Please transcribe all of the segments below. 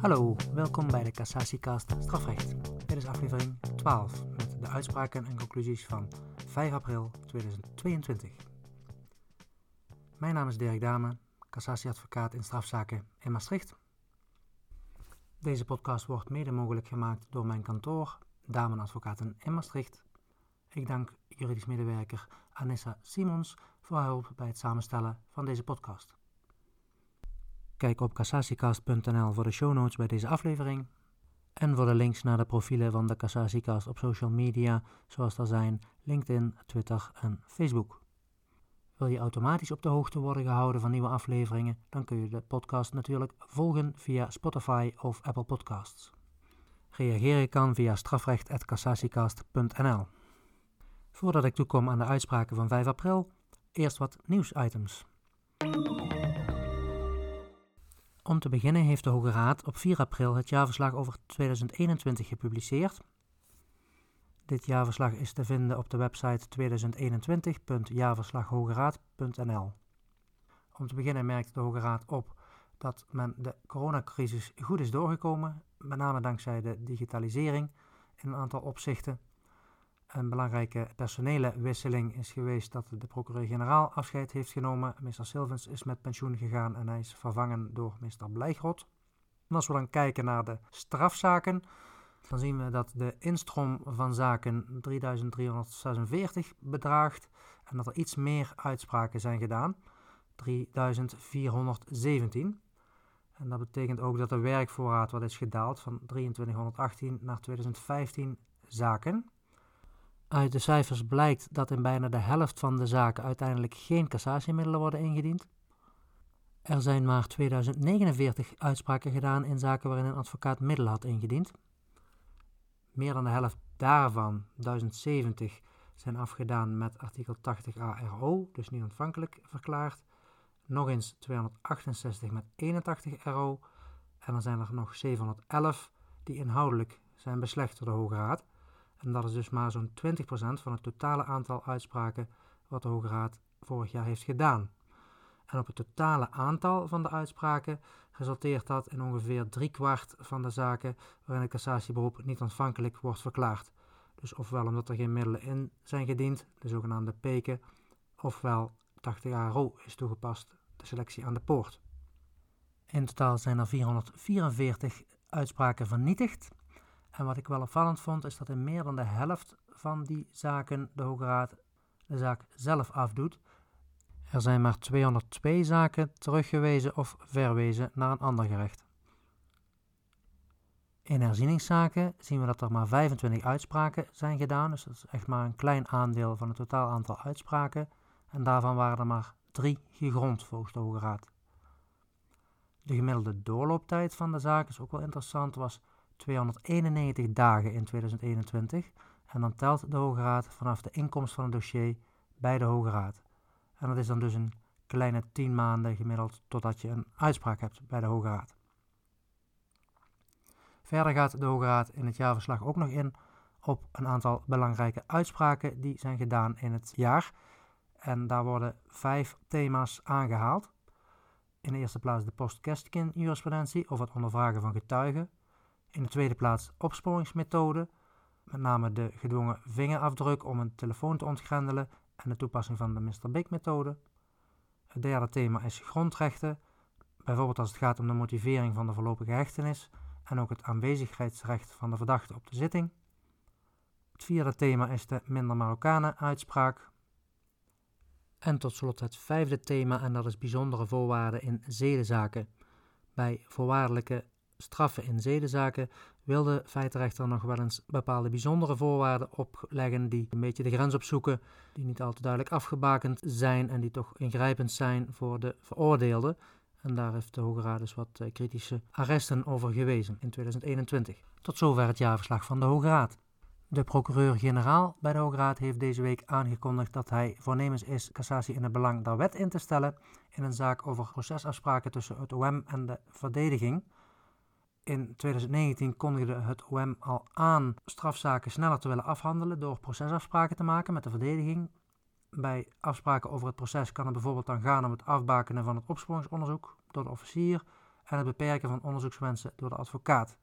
Hallo, welkom bij de Cassatiecast Strafrecht. Dit is aflevering 12 met de uitspraken en conclusies van 5 april 2022. Mijn naam is Dirk Dame, cassatieadvocaat in strafzaken in Maastricht. Deze podcast wordt mede mogelijk gemaakt door mijn kantoor, Damen Advocaten in Maastricht. Ik dank juridisch medewerker Anissa Simons voor haar hulp bij het samenstellen van deze podcast. Kijk op cassatiecast.nl voor de show notes bij deze aflevering en voor de links naar de profielen van de Cassatiecast op social media, zoals er zijn LinkedIn, Twitter en Facebook. Wil je automatisch op de hoogte worden gehouden van nieuwe afleveringen, dan kun je de podcast natuurlijk volgen via Spotify of Apple Podcasts. Reageren kan via strafrecht.cassatiecast.nl. Voordat ik toekom aan de uitspraken van 5 april, eerst wat nieuwsitems. Om te beginnen heeft de Hoge Raad op 4 april het jaarverslag over 2021 gepubliceerd. Dit jaarverslag is te vinden op de website 2021.jaarverslaghogeraad.nl. Om te beginnen merkt de Hoge Raad op dat men de coronacrisis goed is doorgekomen, met name dankzij de digitalisering in een aantal opzichten. Een belangrijke personele wisseling is geweest dat de procureur-generaal afscheid heeft genomen. Meester Silvens is met pensioen gegaan en hij is vervangen door meester Blijgrot. En als we dan kijken naar de strafzaken, dan zien we dat de instroom van zaken 3346 bedraagt en dat er iets meer uitspraken zijn gedaan, 3417. En dat betekent ook dat de werkvoorraad wat is gedaald van 2318 naar 2015 zaken. Uit de cijfers blijkt dat in bijna de helft van de zaken uiteindelijk geen cassatiemiddelen worden ingediend. Er zijn maar 2049 uitspraken gedaan in zaken waarin een advocaat middelen had ingediend. Meer dan de helft daarvan, 1070, zijn afgedaan met artikel 80 ARO, dus niet ontvankelijk verklaard. Nog eens 268 met 81 RO. En dan zijn er nog 711 die inhoudelijk zijn beslecht door de Hoge Raad. En dat is dus maar zo'n 20% van het totale aantal uitspraken wat de Hoge Raad vorig jaar heeft gedaan. En op het totale aantal van de uitspraken resulteert dat in ongeveer driekwart van de zaken waarin het cassatieberoep niet ontvankelijk wordt verklaard. Dus ofwel omdat er geen middelen in zijn gediend, de zogenaamde peken, ofwel 80 ARO is toegepast, de selectie aan de poort. In totaal zijn er 444 uitspraken vernietigd en wat ik wel opvallend vond, is dat in meer dan de helft van die zaken de Hoge Raad de zaak zelf afdoet. Er zijn maar 202 zaken teruggewezen of verwezen naar een ander gerecht. In herzieningszaken zien we dat er maar 25 uitspraken zijn gedaan, dus dat is echt maar een klein aandeel van het totaal aantal uitspraken. En daarvan waren er maar drie gegrond volgens de Hoge Raad. De gemiddelde doorlooptijd van de zaak is ook wel interessant, was 291 dagen in 2021 en dan telt de Hoge Raad vanaf de inkomst van het dossier bij de Hoge Raad. En dat is dan dus een kleine 10 maanden gemiddeld totdat je een uitspraak hebt bij de Hoge Raad. Verder gaat de Hoge Raad in het jaarverslag ook nog in op een aantal belangrijke uitspraken die zijn gedaan in het jaar. En daar worden vijf thema's aangehaald. In de eerste plaats de post-Kestkin jurisprudentie of het ondervragen van getuigen. In de tweede plaats opsporingsmethode, met name de gedwongen vingerafdruk om een telefoon te ontgrendelen en de toepassing van de Mr. Big methode. Het derde thema is grondrechten, bijvoorbeeld als het gaat om de motivering van de voorlopige hechtenis en ook het aanwezigheidsrecht van de verdachte op de zitting. Het vierde thema is de minder Marokkanen uitspraak. En tot slot het vijfde thema en dat is bijzondere voorwaarden in zedenzaken. Bij voorwaardelijke straffen in zedenzaken wil de nog wel eens bepaalde bijzondere voorwaarden opleggen die een beetje de grens opzoeken, die niet al te duidelijk afgebakend zijn en die toch ingrijpend zijn voor de veroordeelde. En daar heeft de Hoge Raad dus wat eh, kritische arresten over gewezen in 2021. Tot zover het jaarverslag van de Hoge Raad. De procureur-generaal bij de Hoge Raad heeft deze week aangekondigd dat hij voornemens is cassatie in het belang der wet in te stellen in een zaak over procesafspraken tussen het OM en de verdediging. In 2019 kondigde het OM al aan strafzaken sneller te willen afhandelen door procesafspraken te maken met de verdediging. Bij afspraken over het proces kan het bijvoorbeeld dan gaan om het afbakenen van het opsporingsonderzoek door de officier en het beperken van onderzoekswensen door de advocaat.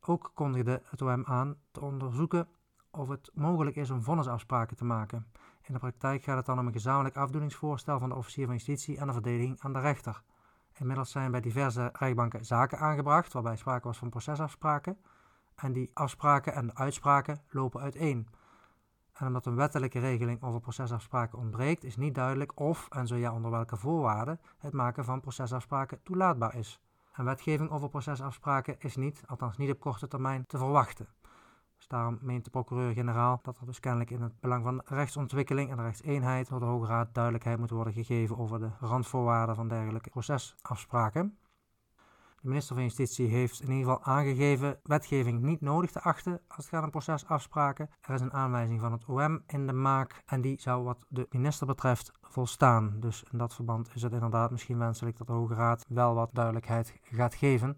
Ook kondigde het OM aan te onderzoeken of het mogelijk is om vonnisafspraken te maken. In de praktijk gaat het dan om een gezamenlijk afdoeningsvoorstel van de officier van justitie en de verdediging aan de rechter. Inmiddels zijn bij diverse rechtbanken zaken aangebracht waarbij sprake was van procesafspraken. En die afspraken en uitspraken lopen uiteen. En omdat een wettelijke regeling over procesafspraken ontbreekt, is niet duidelijk of, en zo ja onder welke voorwaarden, het maken van procesafspraken toelaatbaar is. En wetgeving over procesafspraken is niet, althans niet op korte termijn, te verwachten. Dus daarom meent de procureur-generaal dat er dus kennelijk in het belang van rechtsontwikkeling en rechtseenheid door de Hoge Raad duidelijkheid moet worden gegeven over de randvoorwaarden van dergelijke procesafspraken. De minister van Justitie heeft in ieder geval aangegeven wetgeving niet nodig te achten als het gaat om procesafspraken. Er is een aanwijzing van het OM in de maak en die zou wat de minister betreft volstaan. Dus in dat verband is het inderdaad misschien wenselijk dat de Hoge Raad wel wat duidelijkheid gaat geven.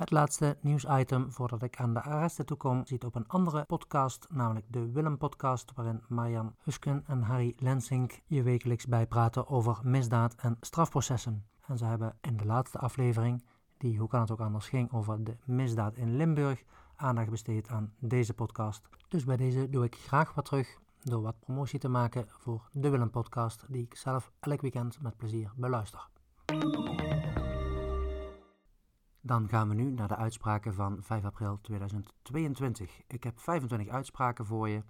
Het laatste nieuwsitem voordat ik aan de arresten toekom ziet op een andere podcast, namelijk de Willem podcast, waarin Marjan Husken en Harry Lensink je wekelijks bijpraten over misdaad en strafprocessen. En ze hebben in de laatste aflevering, die hoe kan het ook anders ging over de misdaad in Limburg, aandacht besteed aan deze podcast. Dus bij deze doe ik graag wat terug door wat promotie te maken voor de Willem podcast, die ik zelf elk weekend met plezier beluister. Dan gaan we nu naar de uitspraken van 5 april 2022. Ik heb 25 uitspraken voor je.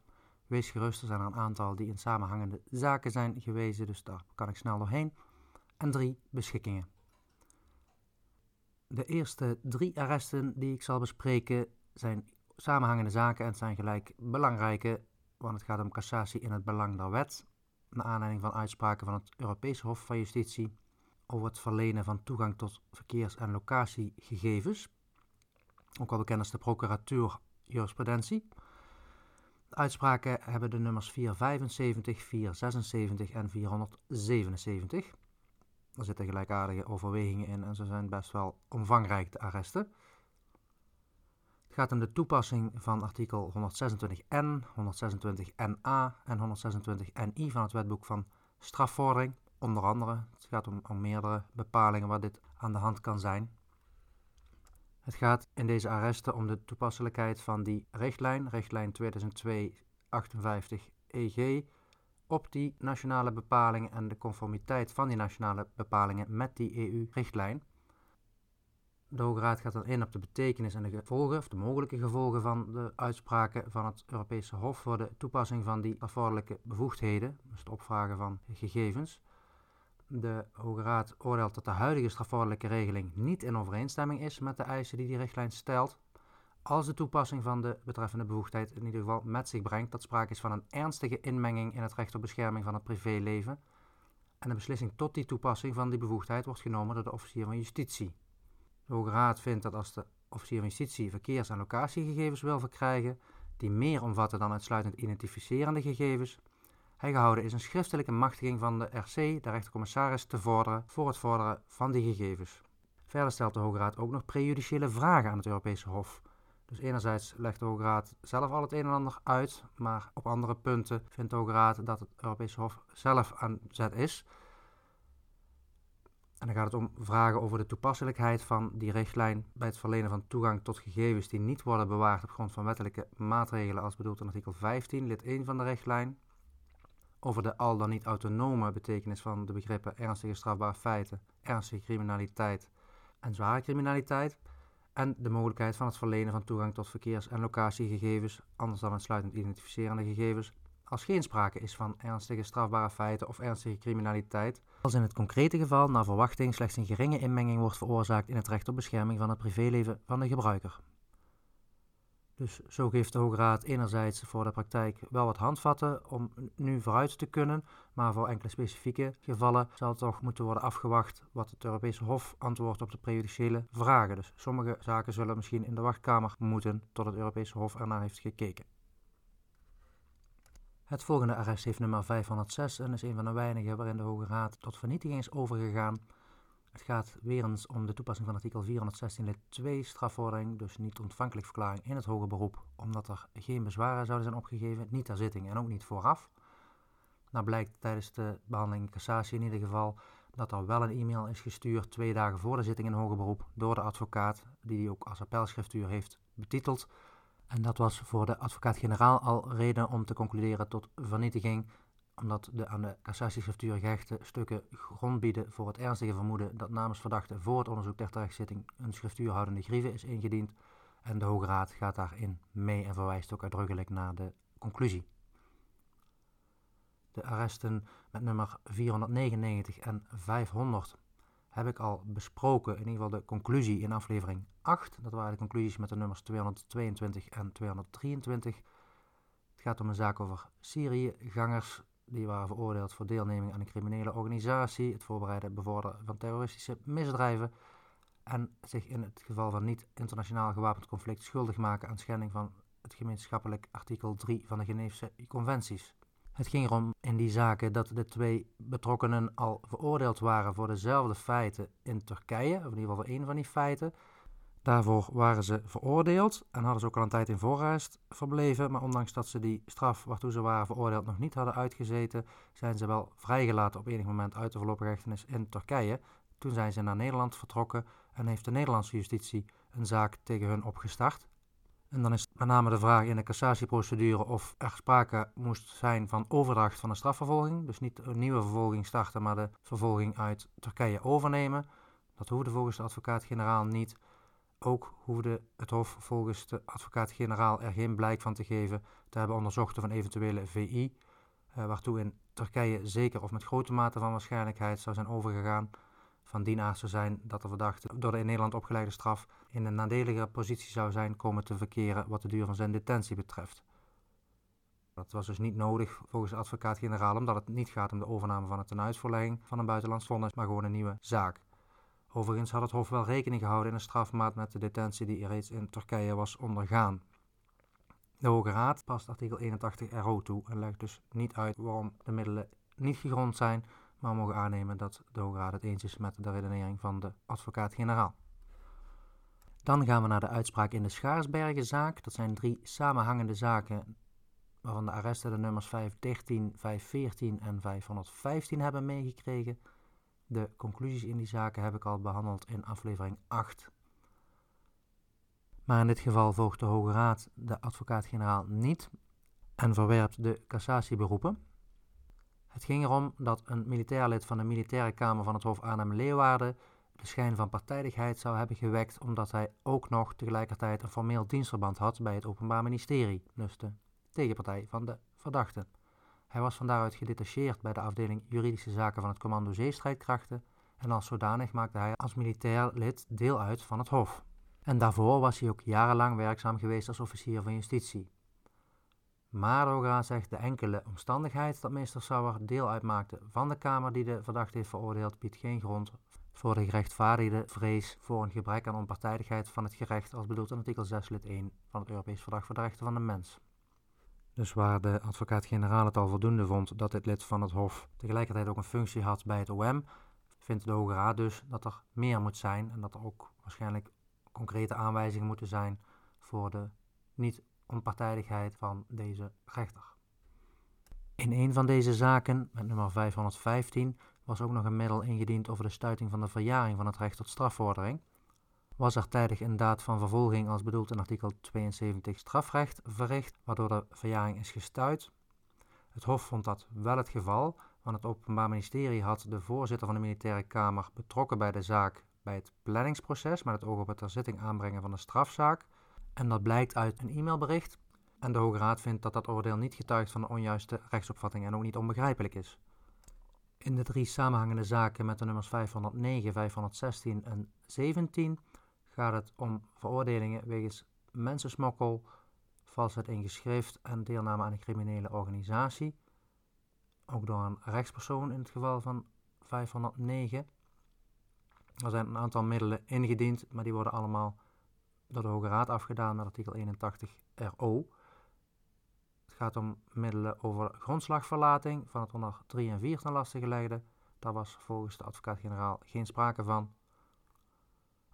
Wees gerust, er zijn er een aantal die in samenhangende zaken zijn gewezen, dus daar kan ik snel doorheen. En drie beschikkingen. De eerste drie arresten die ik zal bespreken zijn samenhangende zaken en zijn gelijk belangrijke, want het gaat om cassatie in het belang der wet, naar aanleiding van uitspraken van het Europese Hof van Justitie over het verlenen van toegang tot verkeers- en locatiegegevens, ook wel bekend als de procuratuur jurisprudentie. De uitspraken hebben de nummers 475, 476 en 477. Er zitten gelijkaardige overwegingen in en ze zijn best wel omvangrijk, de arresten. Het gaat om de toepassing van artikel 126n, 126na en 126ni van het wetboek van strafvordering Onder andere, het gaat om, om meerdere bepalingen waar dit aan de hand kan zijn. Het gaat in deze arresten om de toepasselijkheid van die richtlijn, richtlijn 2002-58-EG, op die nationale bepalingen en de conformiteit van die nationale bepalingen met die EU-richtlijn. De Hoge Raad gaat dan in op de betekenis en de gevolgen, of de mogelijke gevolgen van de uitspraken van het Europese Hof voor de toepassing van die afvorderlijke bevoegdheden, dus het opvragen van gegevens. De Hoge Raad oordeelt dat de huidige strafvordelijke regeling niet in overeenstemming is met de eisen die die richtlijn stelt, als de toepassing van de betreffende bevoegdheid in ieder geval met zich brengt dat sprake is van een ernstige inmenging in het recht op bescherming van het privéleven en de beslissing tot die toepassing van die bevoegdheid wordt genomen door de officier van justitie. De Hoge Raad vindt dat als de officier van justitie verkeers- en locatiegegevens wil verkrijgen, die meer omvatten dan uitsluitend identificerende gegevens, hij gehouden is een schriftelijke machtiging van de RC, de rechtercommissaris, te vorderen voor het vorderen van die gegevens. Verder stelt de Hoge Raad ook nog prejudiciële vragen aan het Europese Hof. Dus enerzijds legt de Hoge Raad zelf al het een en ander uit, maar op andere punten vindt de Hoge Raad dat het Europese Hof zelf aan zet is. En dan gaat het om vragen over de toepasselijkheid van die richtlijn bij het verlenen van toegang tot gegevens die niet worden bewaard op grond van wettelijke maatregelen als bedoeld in artikel 15, lid 1 van de richtlijn over de al dan niet autonome betekenis van de begrippen ernstige strafbare feiten, ernstige criminaliteit en zware criminaliteit, en de mogelijkheid van het verlenen van toegang tot verkeers- en locatiegegevens, anders dan uitsluitend identificerende gegevens, als geen sprake is van ernstige strafbare feiten of ernstige criminaliteit, als in het concrete geval naar verwachting slechts een geringe inmenging wordt veroorzaakt in het recht op bescherming van het privéleven van de gebruiker. Dus zo geeft de Hoge Raad enerzijds voor de praktijk wel wat handvatten om nu vooruit te kunnen, maar voor enkele specifieke gevallen zal toch moeten worden afgewacht wat het Europese Hof antwoordt op de prejudiciële vragen. Dus sommige zaken zullen misschien in de wachtkamer moeten tot het Europese Hof ernaar heeft gekeken. Het volgende arrest heeft nummer 506 en is een van de weinige waarin de Hoge Raad tot vernietiging is overgegaan het gaat weer eens om de toepassing van artikel 416 lid 2 strafvordering, dus niet ontvankelijk verklaring in het hoger beroep, omdat er geen bezwaren zouden zijn opgegeven, niet ter zitting en ook niet vooraf. Nou blijkt tijdens de behandeling cassatie in ieder geval dat er wel een e-mail is gestuurd twee dagen voor de zitting in hoger beroep door de advocaat, die die ook als appelschriftuur heeft betiteld. En dat was voor de advocaat-generaal al reden om te concluderen tot vernietiging, omdat de aan de cassatieschriftuur gehechte stukken grond bieden voor het ernstige vermoeden dat namens verdachte voor het onderzoek ter terechtzitting een schriftuurhoudende grieve is ingediend. En de Hoge Raad gaat daarin mee en verwijst ook uitdrukkelijk naar de conclusie. De arresten met nummer 499 en 500 heb ik al besproken, in ieder geval de conclusie in aflevering 8. Dat waren de conclusies met de nummers 222 en 223. Het gaat om een zaak over Syrië-gangers. Die waren veroordeeld voor deelneming aan een criminele organisatie, het voorbereiden bevorderen van terroristische misdrijven en zich in het geval van niet-internationaal gewapend conflict schuldig maken aan schending van het gemeenschappelijk artikel 3 van de Geneefse conventies. Het ging erom in die zaken dat de twee betrokkenen al veroordeeld waren voor dezelfde feiten in Turkije, of in ieder geval voor één van die feiten. Daarvoor waren ze veroordeeld en hadden ze ook al een tijd in voorarrest verbleven, maar ondanks dat ze die straf waartoe ze waren veroordeeld nog niet hadden uitgezeten, zijn ze wel vrijgelaten op enig moment uit de voorlopige hechtenis in Turkije. Toen zijn ze naar Nederland vertrokken en heeft de Nederlandse justitie een zaak tegen hun opgestart. En dan is met name de vraag in de cassatieprocedure of er sprake moest zijn van overdracht van een strafvervolging. Dus niet een nieuwe vervolging starten, maar de vervolging uit Turkije overnemen. Dat hoefde volgens de advocaat-generaal niet. Ook hoefde het Hof volgens de advocaat-generaal er geen blijk van te geven te hebben onderzocht of een eventuele VI, eh, waartoe in Turkije zeker of met grote mate van waarschijnlijkheid zou zijn overgegaan van dien aard zou zijn dat de verdachte door de in Nederland opgelegde straf in een nadelige positie zou zijn komen te verkeren wat de duur van zijn detentie betreft. Dat was dus niet nodig volgens de advocaat-generaal, omdat het niet gaat om de overname van het tenuitvoorlegging van een buitenlands vonnis, maar gewoon een nieuwe zaak. Overigens had het Hof wel rekening gehouden in een strafmaat met de detentie die reeds in Turkije was ondergaan. De Hoge Raad past artikel 81 RO toe en legt dus niet uit waarom de middelen niet gegrond zijn maar mogen aannemen dat de Hoge Raad het eens is met de redenering van de advocaat-generaal. Dan gaan we naar de uitspraak in de Schaarsbergenzaak. Dat zijn drie samenhangende zaken waarvan de arresten de nummers 513, 514 en 515 hebben meegekregen. De conclusies in die zaken heb ik al behandeld in aflevering 8. Maar in dit geval volgt de Hoge Raad de advocaat-generaal niet en verwerpt de cassatieberoepen. Het ging erom dat een militair lid van de militaire kamer van het Hof Arnhem-Leeuwarden de schijn van partijdigheid zou hebben gewekt omdat hij ook nog tegelijkertijd een formeel dienstverband had bij het Openbaar Ministerie, de tegenpartij van de verdachte. Hij was van daaruit gedetacheerd bij de afdeling Juridische Zaken van het Commando Zeestrijdkrachten en als zodanig maakte hij als militair lid deel uit van het Hof. En daarvoor was hij ook jarenlang werkzaam geweest als officier van justitie. Maroga zegt de enkele omstandigheid dat meester Sauer deel uitmaakte van de Kamer die de verdachte heeft veroordeeld, biedt geen grond voor de gerechtvaardigde vrees voor een gebrek aan onpartijdigheid van het gerecht als bedoeld in artikel 6 lid 1 van het Europees Verdrag voor de Rechten van de Mens. Dus waar de advocaat-generaal het al voldoende vond dat dit lid van het Hof tegelijkertijd ook een functie had bij het OM, vindt de Hoge Raad dus dat er meer moet zijn en dat er ook waarschijnlijk concrete aanwijzingen moeten zijn voor de niet onpartijdigheid van deze rechter. In een van deze zaken, met nummer 515, was ook nog een middel ingediend over de stuiting van de verjaring van het recht tot strafvordering. Was er tijdig een daad van vervolging als bedoeld in artikel 72 strafrecht verricht, waardoor de verjaring is gestuit. Het Hof vond dat wel het geval, want het Openbaar Ministerie had de voorzitter van de Militaire Kamer betrokken bij de zaak bij het planningsproces met het oog op het ter zitting aanbrengen van de strafzaak. En dat blijkt uit een e-mailbericht. En de Hoge Raad vindt dat dat oordeel niet getuigt van een onjuiste rechtsopvatting en ook niet onbegrijpelijk is. In de drie samenhangende zaken met de nummers 509, 516 en 17 gaat het om veroordelingen wegens mensensmokkel, valsheid in geschrift en deelname aan een criminele organisatie. Ook door een rechtspersoon in het geval van 509. Er zijn een aantal middelen ingediend, maar die worden allemaal door de Hoge Raad afgedaan met artikel 81 RO. Het gaat om middelen over grondslagverlating van het onder 3 en 4 ten laste gelegde. Daar was volgens de advocaat-generaal geen sprake van.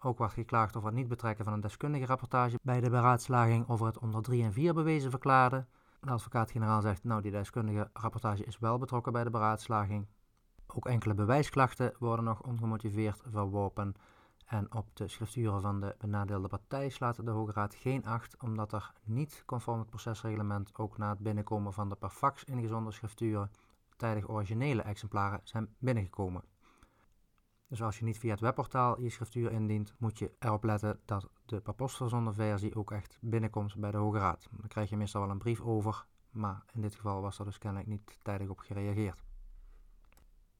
Ook werd geklaagd over het niet betrekken van een deskundige rapportage bij de beraadslaging over het onder 3 en 4 bewezen verklaarde. De advocaat-generaal zegt, nou die deskundige rapportage is wel betrokken bij de beraadslaging. Ook enkele bewijsklachten worden nog ongemotiveerd verworpen. En op de schrifturen van de benadeelde partij slaat de Hoge Raad geen acht, omdat er niet conform het procesreglement ook na het binnenkomen van de per fax ingezonden schrifturen tijdig originele exemplaren zijn binnengekomen. Dus als je niet via het webportaal je schriftuur indient, moet je erop letten dat de per post verzonden versie ook echt binnenkomt bij de Hoge Raad. Dan krijg je meestal wel een brief over, maar in dit geval was er dus kennelijk niet tijdig op gereageerd.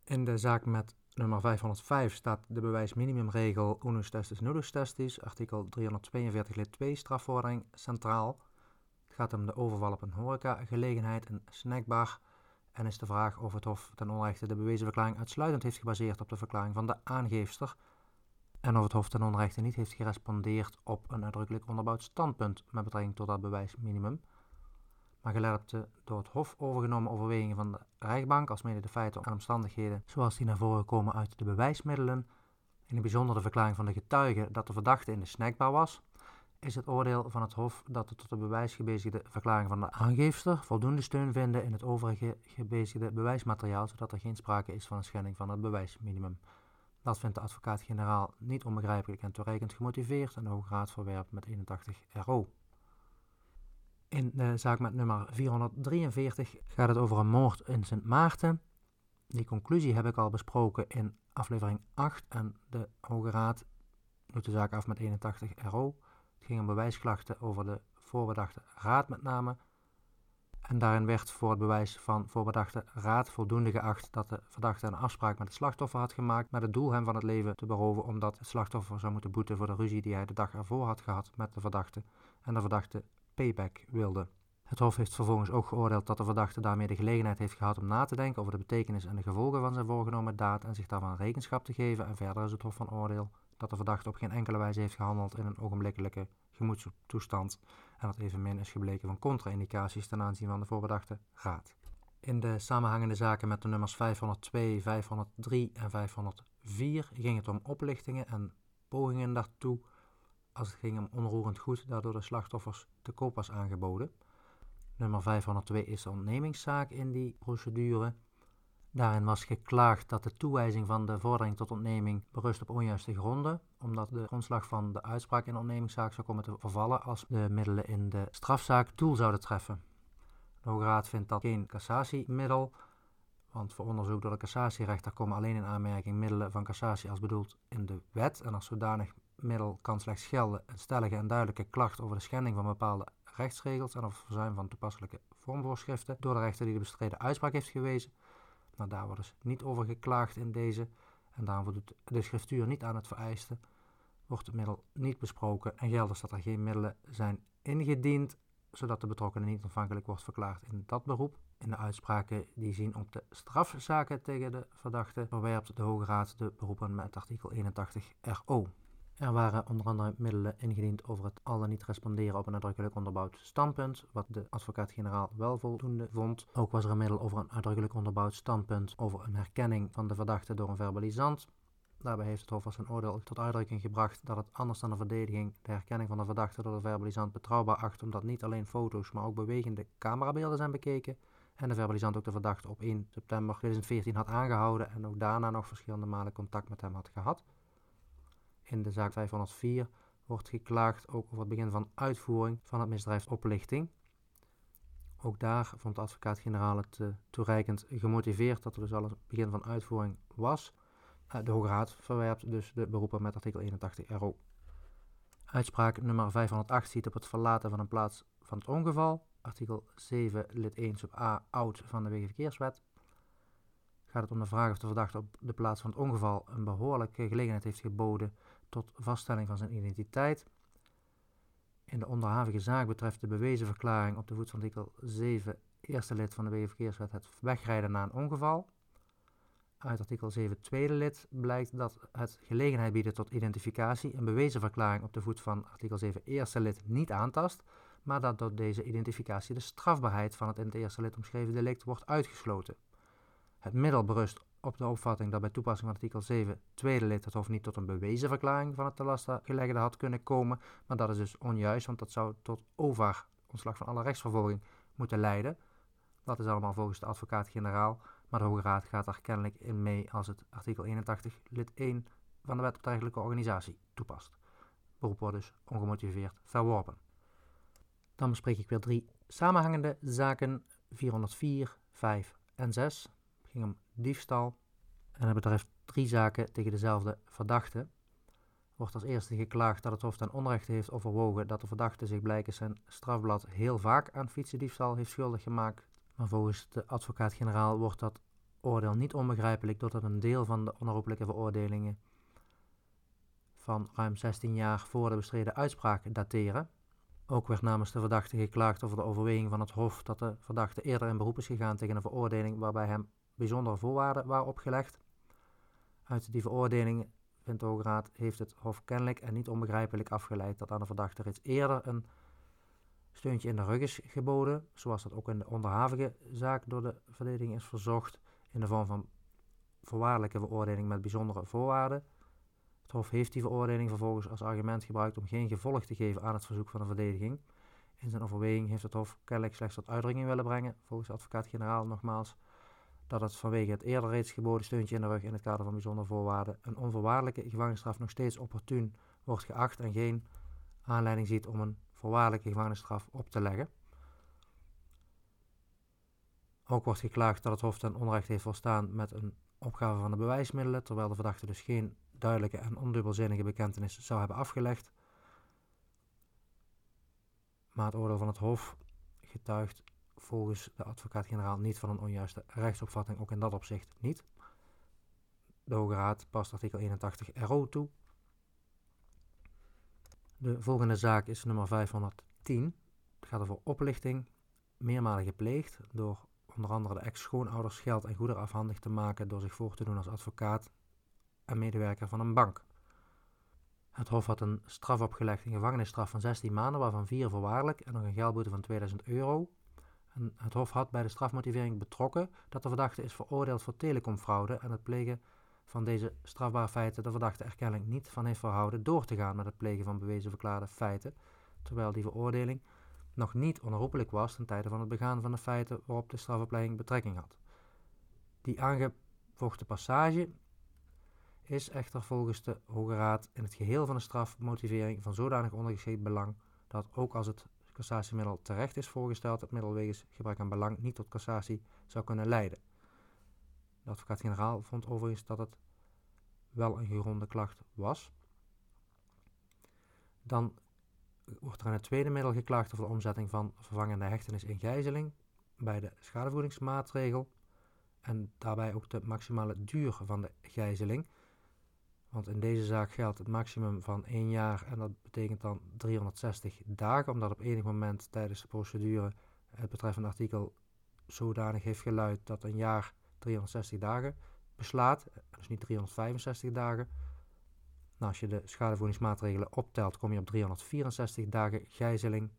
In de zaak met nummer 505 staat de bewijsminimumregel unus testis nullus testis, artikel 342 lid 2 strafvordering centraal. Het gaat om de overval op een horecagelegenheid, een snackbar, en is de vraag of het Hof ten onrechte de bewezen verklaring uitsluitend heeft gebaseerd op de verklaring van de aangeefster en of het Hof ten onrechte niet heeft gerespondeerd op een uitdrukkelijk onderbouwd standpunt met betrekking tot dat bewijsminimum, maar gelet op de door het Hof overgenomen overwegingen van de rechtbank, alsmede de feiten en omstandigheden zoals die naar voren komen uit de bewijsmiddelen, in het bijzonder de verklaring van de getuige dat de verdachte in de snackbar was, is het oordeel van het Hof dat de tot de bewijs gebezigde verklaring van de aangeefster voldoende steun vinden in het overige gebezigde bewijsmateriaal, zodat er geen sprake is van een schending van het bewijsminimum. Dat vindt de advocaat-generaal niet onbegrijpelijk en toereikend gemotiveerd en de Hoge Raad verwerpt met 81 RO. In de zaak met nummer 443 gaat het over een moord in Sint Maarten. Die conclusie heb ik al besproken in aflevering 8 en de Hoge Raad doet de zaak af met 81 RO ging om bewijsklachten over de voorbedachte raad met name. En daarin werd voor het bewijs van voorbedachte raad voldoende geacht dat de verdachte een afspraak met het slachtoffer had gemaakt met het doel hem van het leven te beroven omdat het slachtoffer zou moeten boeten voor de ruzie die hij de dag ervoor had gehad met de verdachte en de verdachte payback wilde. Het Hof heeft vervolgens ook geoordeeld dat de verdachte daarmee de gelegenheid heeft gehad om na te denken over de betekenis en de gevolgen van zijn voorgenomen daad en zich daarvan rekenschap te geven. En verder is het Hof van oordeel dat de verdachte op geen enkele wijze heeft gehandeld in een ogenblikkelijke gemoedstoestand en dat evenmin is gebleken van contra-indicaties ten aanzien van de voorbedachte raad. In de samenhangende zaken met de nummers 502, 503 en 504 ging het om oplichtingen en pogingen daartoe als het ging om onroerend goed dat door de slachtoffers te koop was aangeboden. Nummer 502 is de ontnemingszaak in die procedure. Daarin was geklaagd dat de toewijzing van de vordering tot ontneming berust op onjuiste gronden, omdat de grondslag van de uitspraak in de ontnemingszaak zou komen te vervallen als de middelen in de strafzaak doel zouden treffen. De Hoge Raad vindt dat geen cassatiemiddel, want voor onderzoek door de cassatierechter komen alleen in aanmerking middelen van cassatie als bedoeld in de wet en als zodanig middel kan slechts gelden een stellige en duidelijke klacht over de schending van bepaalde rechtsregels en of verzuim van toepasselijke vormvoorschriften door de rechter die de bestreden uitspraak heeft gewezen maar daar wordt dus niet over geklaagd in deze en daarom voldoet de schriftuur niet aan het vereiste, wordt het middel niet besproken en geldt dus dat er geen middelen zijn ingediend, zodat de betrokkenen niet ontvankelijk wordt verklaard in dat beroep. In de uitspraken die zien op de strafzaken tegen de verdachte verwerpt de Hoge Raad de beroepen met artikel 81 RO. Er waren onder andere middelen ingediend over het al dan niet responderen op een uitdrukkelijk onderbouwd standpunt, wat de advocaat-generaal wel voldoende vond. Ook was er een middel over een uitdrukkelijk onderbouwd standpunt over een herkenning van de verdachte door een verbalisant. Daarbij heeft het Hof als zijn oordeel tot uitdrukking gebracht dat het anders dan de verdediging de herkenning van de verdachte door de verbalisant betrouwbaar acht, omdat niet alleen foto's, maar ook bewegende camerabeelden zijn bekeken en de verbalisant ook de verdachte op 1 september 2014 had aangehouden en ook daarna nog verschillende malen contact met hem had gehad. In de zaak 504 wordt geklaagd ook over het begin van uitvoering van het misdrijf oplichting. Ook daar vond de advocaat-generaal het uh, toereikend gemotiveerd dat er dus al een begin van uitvoering was. Uh, de Hoge Raad verwerpt dus de beroepen met artikel 81 RO. Uitspraak nummer 508 ziet op het verlaten van een plaats van het ongeval, artikel 7 lid 1 sub a oud van de Wegenverkeerswet gaat het om de vraag of de verdachte op de plaats van het ongeval een behoorlijke gelegenheid heeft geboden tot vaststelling van zijn identiteit. In de onderhavige zaak betreft de bewezen verklaring op de voet van artikel 7 eerste lid van de Wegenverkeerswet het wegrijden na een ongeval. Uit artikel 7 tweede lid blijkt dat het gelegenheid bieden tot identificatie een bewezen verklaring op de voet van artikel 7 eerste lid niet aantast, maar dat door deze identificatie de strafbaarheid van het in het eerste lid omschreven delict wordt uitgesloten. Het middel berust op de opvatting dat bij toepassing van artikel 7 tweede lid het Hof niet tot een bewezen verklaring van het te gelegde had kunnen komen, maar dat is dus onjuist, want dat zou tot over ontslag van alle rechtsvervolging moeten leiden. Dat is allemaal volgens de advocaat-generaal Maar de Hoge Raad gaat daar kennelijk in mee als het artikel 81 lid 1 van de wet op de eigenlijke organisatie toepast. Beroep wordt dus ongemotiveerd verworpen. Dan bespreek ik weer drie samenhangende zaken 404, 5 en 6. Het om diefstal en dat betreft drie zaken tegen dezelfde verdachte. Wordt als eerste geklaagd dat het Hof ten onrechte heeft overwogen dat de verdachte zich blijkens zijn strafblad heel vaak aan fietsendiefstal heeft schuldig gemaakt. Maar volgens de advocaat-generaal wordt dat oordeel niet onbegrijpelijk doordat een deel van de onherroepelijke veroordelingen van ruim 16 jaar voor de bestreden uitspraak dateren. Ook werd namens de verdachte geklaagd over de overweging van het Hof dat de verdachte eerder in beroep is gegaan tegen een veroordeling waarbij hem bijzondere voorwaarden waren opgelegd. Uit die veroordeling, vindt de Hoge Raad, heeft het Hof kennelijk en niet onbegrijpelijk afgeleid dat aan de verdachte reeds eerder een steuntje in de rug is geboden, zoals dat ook in de onderhavige zaak door de verdediging is verzocht, in de vorm van voorwaardelijke veroordeling met bijzondere voorwaarden. Het Hof heeft die veroordeling vervolgens als argument gebruikt om geen gevolg te geven aan het verzoek van de verdediging. In zijn overweging heeft het Hof kennelijk slechts tot uitdrukking willen brengen, volgens advocaat-generaal nogmaals, dat het vanwege het eerder reeds geboden steuntje in de rug in het kader van bijzondere voorwaarden een onvoorwaardelijke gevangenisstraf nog steeds opportun wordt geacht en geen aanleiding ziet om een voorwaardelijke gevangenisstraf op te leggen. Ook wordt geklaagd dat het Hof ten onrecht heeft volstaan met een opgave van de bewijsmiddelen, terwijl de verdachte dus geen duidelijke en ondubbelzinnige bekentenis zou hebben afgelegd. Maar het oordeel van het Hof getuigt volgens de advocaat-generaal niet van een onjuiste rechtsopvatting, ook in dat opzicht niet. De Hoge Raad past artikel 81 RO toe. De volgende zaak is nummer 510. Het gaat over oplichting, meermalig gepleegd door onder andere de ex-schoonouders geld en goederen afhandig te maken door zich voor te doen als advocaat en medewerker van een bank. Het Hof had een straf opgelegd, een gevangenisstraf van 16 maanden, waarvan 4 voorwaardelijk en nog een geldboete van 2000 euro. Het Hof had bij de strafmotivering betrokken dat de verdachte is veroordeeld voor telecomfraude en het plegen van deze strafbare feiten de verdachte erkennelijk niet van heeft verhouden door te gaan met het plegen van bewezen verklaarde feiten, terwijl die veroordeling nog niet onherroepelijk was ten tijde van het begaan van de feiten waarop de strafopleiding betrekking had. Die aangevochten passage is echter volgens de Hoge Raad in het geheel van de strafmotivering van zodanig ondergeschikt belang dat ook als het cassatiemiddel terecht is voorgesteld, het middel wegens gebrek aan belang niet tot cassatie zou kunnen leiden. De advocaat-generaal vond overigens dat het wel een gegronde klacht was. Dan wordt er in het tweede middel geklaagd over de omzetting van vervangende hechtenis in gijzeling bij de schadevoedingsmaatregel en daarbij ook de maximale duur van de gijzeling. Want in deze zaak geldt het maximum van 1 jaar en dat betekent dan 360 dagen, omdat op enig moment tijdens de procedure het betreffende artikel zodanig heeft geluid dat een jaar 360 dagen beslaat, dus niet 365 dagen. Nou, als je de schadevoedingsmaatregelen optelt, kom je op 364 dagen gijzeling.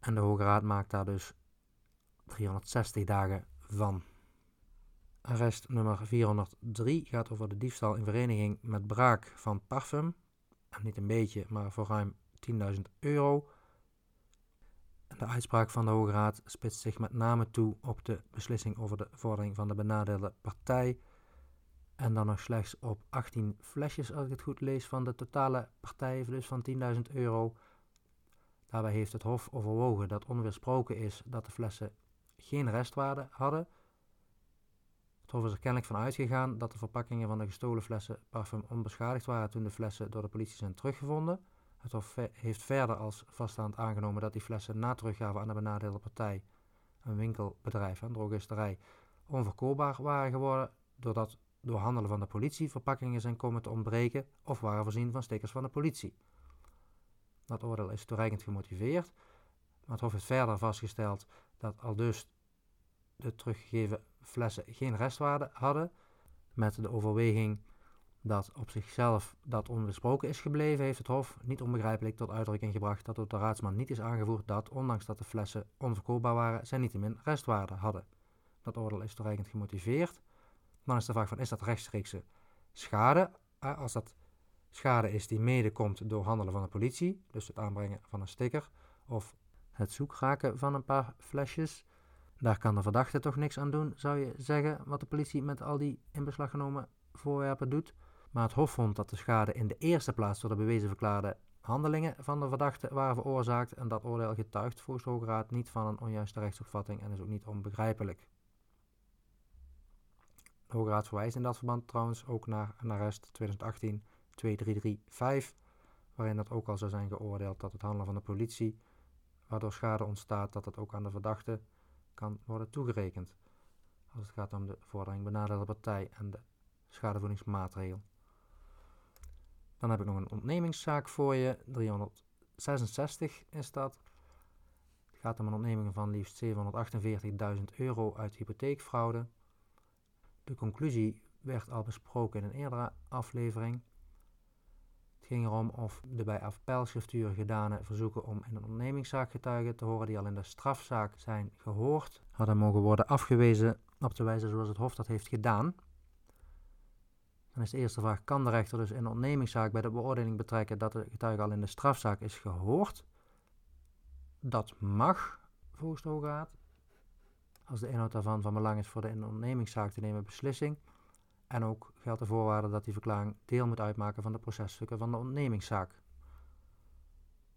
En de Hoge Raad maakt daar dus 360 dagen van. Arrest nummer 403 gaat over de diefstal in vereniging met braak van parfum. En niet een beetje, maar voor ruim 10.000 euro. De uitspraak van de Hoge Raad spitst zich met name toe op de beslissing over de vordering van de benadeelde partij. En dan nog slechts op 18 flesjes, als ik het goed lees, van de totale partij, dus van 10.000 euro. Daarbij heeft het Hof overwogen dat onweersproken is dat de flessen geen restwaarde hadden. Het Hof is er kennelijk van uitgegaan dat de verpakkingen van de gestolen flessen parfum onbeschadigd waren toen de flessen door de politie zijn teruggevonden. Het Hof heeft verder als vaststaand aangenomen dat die flessen na teruggave aan de benadeelde partij, een winkelbedrijf, een drogisterij, onverkoopbaar waren geworden doordat door handelen van de politie verpakkingen zijn komen te ontbreken of waren voorzien van stickers van de politie. Dat oordeel is toereikend gemotiveerd, maar het Hof heeft verder vastgesteld dat al dus de teruggegeven flessen geen restwaarde hadden, met de overweging dat op zichzelf dat onbesproken is gebleven, heeft het Hof niet onbegrijpelijk tot uitdrukking gebracht dat door de raadsman niet is aangevoerd dat, ondanks dat de flessen onverkoopbaar waren, zij niettemin restwaarde hadden. Dat oordeel is toereikend gemotiveerd. Dan is de vraag van, is dat rechtstreekse schade? Als dat schade is die mede komt door handelen van de politie, dus het aanbrengen van een sticker of het zoekraken van een paar flesjes, Daar kan de verdachte toch niks aan doen, zou je zeggen, wat de politie met al die in beslag genomen voorwerpen doet. Maar het Hof vond dat de schade in de eerste plaats door de bewezen verklaarde handelingen van de verdachte waren veroorzaakt en dat oordeel getuigt volgens de Hoge Raad niet van een onjuiste rechtsopvatting en is ook niet onbegrijpelijk. De Hoge Raad verwijst in dat verband trouwens ook naar een arrest 2018 2335, waarin dat ook al zou zijn geoordeeld dat het handelen van de politie, waardoor schade ontstaat, dat het ook aan de verdachte kan worden toegerekend. Als het gaat om de vordering benadeelde partij en de schadevoedingsmaatregel. Dan heb ik nog een ontnemingszaak voor je. 366 is dat. Het gaat om een ontneming van liefst 748.000 euro uit hypotheekfraude. De conclusie werd al besproken in een eerdere aflevering. Het ging erom of de bij appelschriftuur gedane verzoeken om in een ondernemingszaak getuigen te horen die al in de strafzaak zijn gehoord, hadden mogen worden afgewezen op de wijze zoals het Hof dat heeft gedaan. Dan is de eerste vraag, kan de rechter dus in een ondernemingszaak bij de beoordeling betrekken dat de getuige al in de strafzaak is gehoord? Dat mag, volgens de Hoge Raad. Als de inhoud daarvan van belang is voor de in de ondernemingszaak te nemen beslissing. En ook geldt de voorwaarde dat die verklaring deel moet uitmaken van de processtukken van de ondernemingszaak.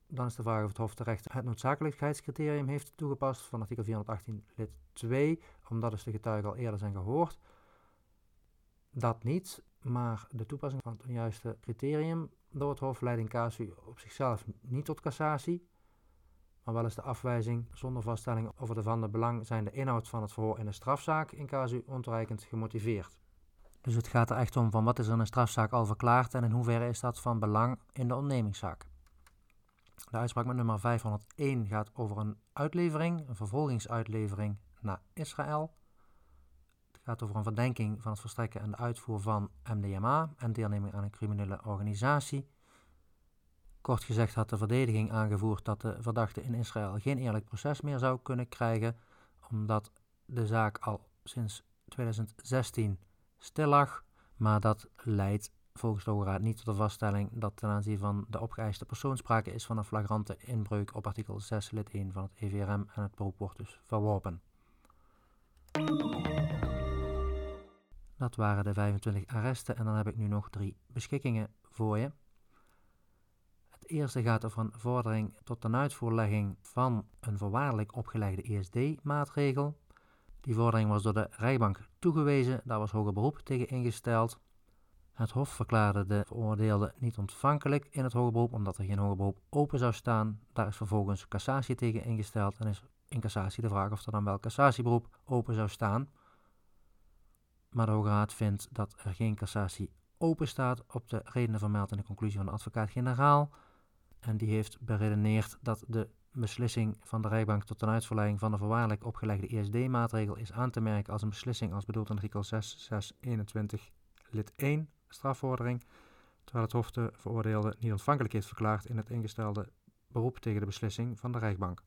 Dan is de vraag of het Hof terecht het noodzakelijkheidscriterium heeft toegepast van artikel 418 lid 2, omdat dus de getuigen al eerder zijn gehoord. Dat niet, maar de toepassing van het onjuiste criterium door het Hof leidt in casu op zichzelf niet tot cassatie, maar wel is de afwijzing zonder vaststelling over de van de belang zijnde inhoud van het verhoor in de strafzaak in casu ontoereikend gemotiveerd. Dus het gaat er echt om van wat is er in een strafzaak al verklaard en in hoeverre is dat van belang in de ondernemingszaak. De uitspraak met nummer 501 gaat over een uitlevering, een vervolgingsuitlevering naar Israël. Het gaat over een verdenking van het verstrekken en de uitvoer van MDMA en deelneming aan een criminele organisatie. Kort gezegd had de verdediging aangevoerd dat de verdachte in Israël geen eerlijk proces meer zou kunnen krijgen, omdat de zaak al sinds 2016 stil lag, maar dat leidt volgens de Hoge Raad niet tot de vaststelling dat ten aanzien van de opgeëiste persoon sprake is van een flagrante inbreuk op artikel 6 lid 1 van het EVRM en het beroep wordt dus verworpen. Dat waren de 25 arresten en dan heb ik nu nog drie beschikkingen voor je. Het eerste gaat over een vordering tot de uitvoerlegging van een voorwaardelijk opgelegde ESD-maatregel. Die vordering was door de rechtbank toegewezen, daar was hoger beroep tegen ingesteld. Het Hof verklaarde de veroordeelde niet ontvankelijk in het hoger beroep omdat er geen hoger beroep open zou staan. Daar is vervolgens cassatie tegen ingesteld en is in cassatie de vraag of er dan wel cassatieberoep open zou staan. Maar de Hoge Raad vindt dat er geen cassatie open staat op de redenen vermeld in de conclusie van de advocaat-generaal. En die heeft beredeneerd dat de beslissing van de rechtbank tot een van de voorwaardelijk opgelegde ISD-maatregel is aan te merken als een beslissing als bedoeld in artikel 6621 lid 1 strafvordering, terwijl het Hof de veroordeelde niet ontvankelijk heeft verklaard in het ingestelde beroep tegen de beslissing van de rechtbank.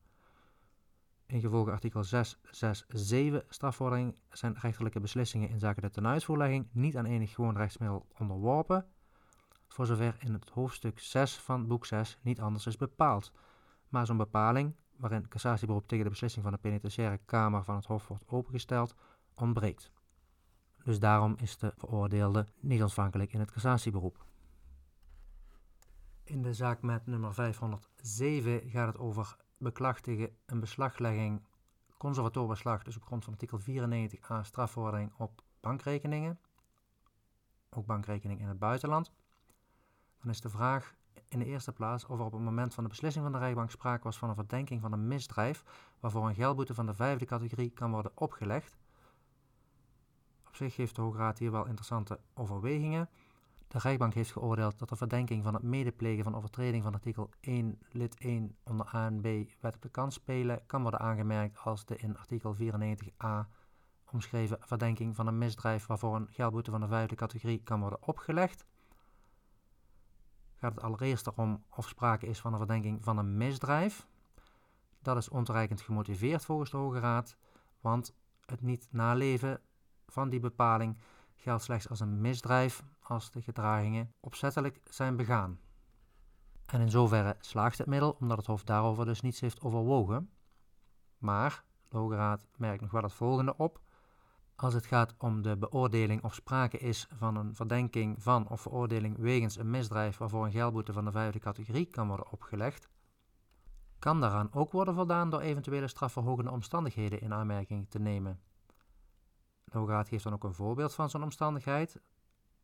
Ingevolge artikel 667 strafvordering zijn rechterlijke beslissingen in zaken de tenuitvoerlegging niet aan enig gewoon rechtsmiddel onderworpen, voor zover in het hoofdstuk 6 van boek 6 niet anders is bepaald. Maar zo'n bepaling, waarin cassatieberoep tegen de beslissing van de penitentiaire kamer van het Hof wordt opengesteld, ontbreekt. Dus daarom is de veroordeelde niet ontvankelijk in het cassatieberoep. In de zaak met nummer 507 gaat het over beklachtigen een beslaglegging, conservatorbeslag, dus op grond van artikel 94a strafvordering op bankrekeningen, ook bankrekening in het buitenland. Dan is de vraag in de eerste plaats of er op het moment van de beslissing van de rechtbank sprake was van een verdenking van een misdrijf waarvoor een geldboete van de vijfde categorie kan worden opgelegd. Op zich heeft de Hoge Raad hier wel interessante overwegingen. De rechtbank heeft geoordeeld dat de verdenking van het medeplegen van overtreding van artikel 1 lid 1 onder A en B wet op de kans spelen kan worden aangemerkt als de in artikel 94a omschreven verdenking van een misdrijf waarvoor een geldboete van de vijfde categorie kan worden opgelegd gaat het allereerst erom of sprake is van een verdenking van een misdrijf. Dat is ontoereikend gemotiveerd volgens de Hoge Raad, want het niet naleven van die bepaling geldt slechts als een misdrijf als de gedragingen opzettelijk zijn begaan. En in zoverre slaagt het middel, omdat het Hof daarover dus niets heeft overwogen. Maar De Hoge Raad merkt nog wel het volgende op. Als het gaat om de beoordeling of sprake is van een verdenking van of veroordeling wegens een misdrijf waarvoor een geldboete van de vijfde categorie kan worden opgelegd, kan daaraan ook worden voldaan door eventuele strafverhogende omstandigheden in aanmerking te nemen. De Hoge Raad geeft dan ook een voorbeeld van zo'n omstandigheid,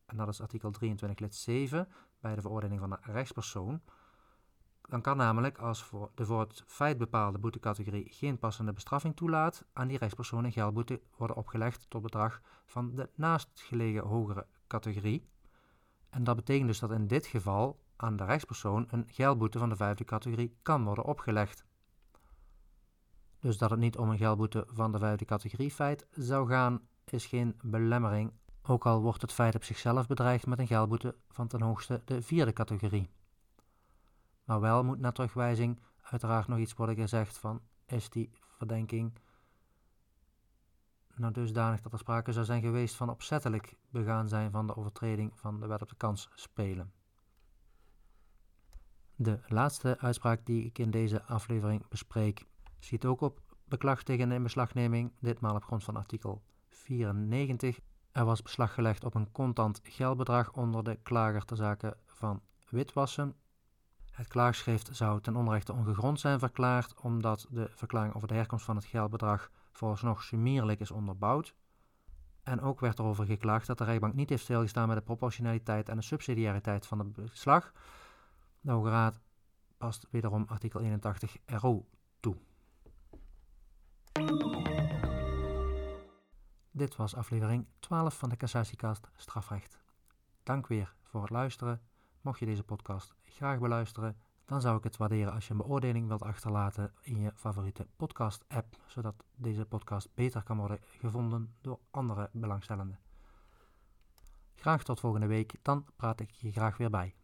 en dat is artikel 23 lid 7 bij de veroordeling van een rechtspersoon. Dan kan namelijk, als voor de voor het feit bepaalde boetecategorie geen passende bestraffing toelaat, aan die rechtspersoon een geldboete worden opgelegd tot bedrag van de naastgelegen hogere categorie. En dat betekent dus dat in dit geval aan de rechtspersoon een geldboete van de vijfde categorie kan worden opgelegd. Dus dat het niet om een geldboete van de vijfde categorie feit zou gaan, is geen belemmering, ook al wordt het feit op zichzelf bedreigd met een geldboete van ten hoogste de vierde categorie. Maar wel moet na terugwijzing uiteraard nog iets worden gezegd van is die verdenking nou dusdanig dat er sprake zou zijn geweest van opzettelijk begaan zijn van de overtreding van de wet op de kans spelen. De laatste uitspraak die ik in deze aflevering bespreek, ziet ook op beklag tegen in beslagneming, ditmaal op grond van artikel 94. Er was beslag gelegd op een contant geldbedrag onder de klager ter zake van witwassen. Het klaagschrift zou ten onrechte ongegrond zijn verklaard, omdat de verklaring over de herkomst van het geldbedrag vooralsnog sumierlijk is onderbouwd. En ook werd erover geklaagd dat de rechtbank niet heeft stilgestaan met de proportionaliteit en de subsidiariteit van het beslag. De Hoge Raad past wederom artikel 81 RO toe. Dit was aflevering 12 van de Cassatiekast Strafrecht. Dank weer voor het luisteren. Mocht je deze podcast graag beluisteren, dan zou ik het waarderen als je een beoordeling wilt achterlaten in je favoriete podcast-app, zodat deze podcast beter kan worden gevonden door andere belangstellenden. Graag tot volgende week, dan praat ik je graag weer bij.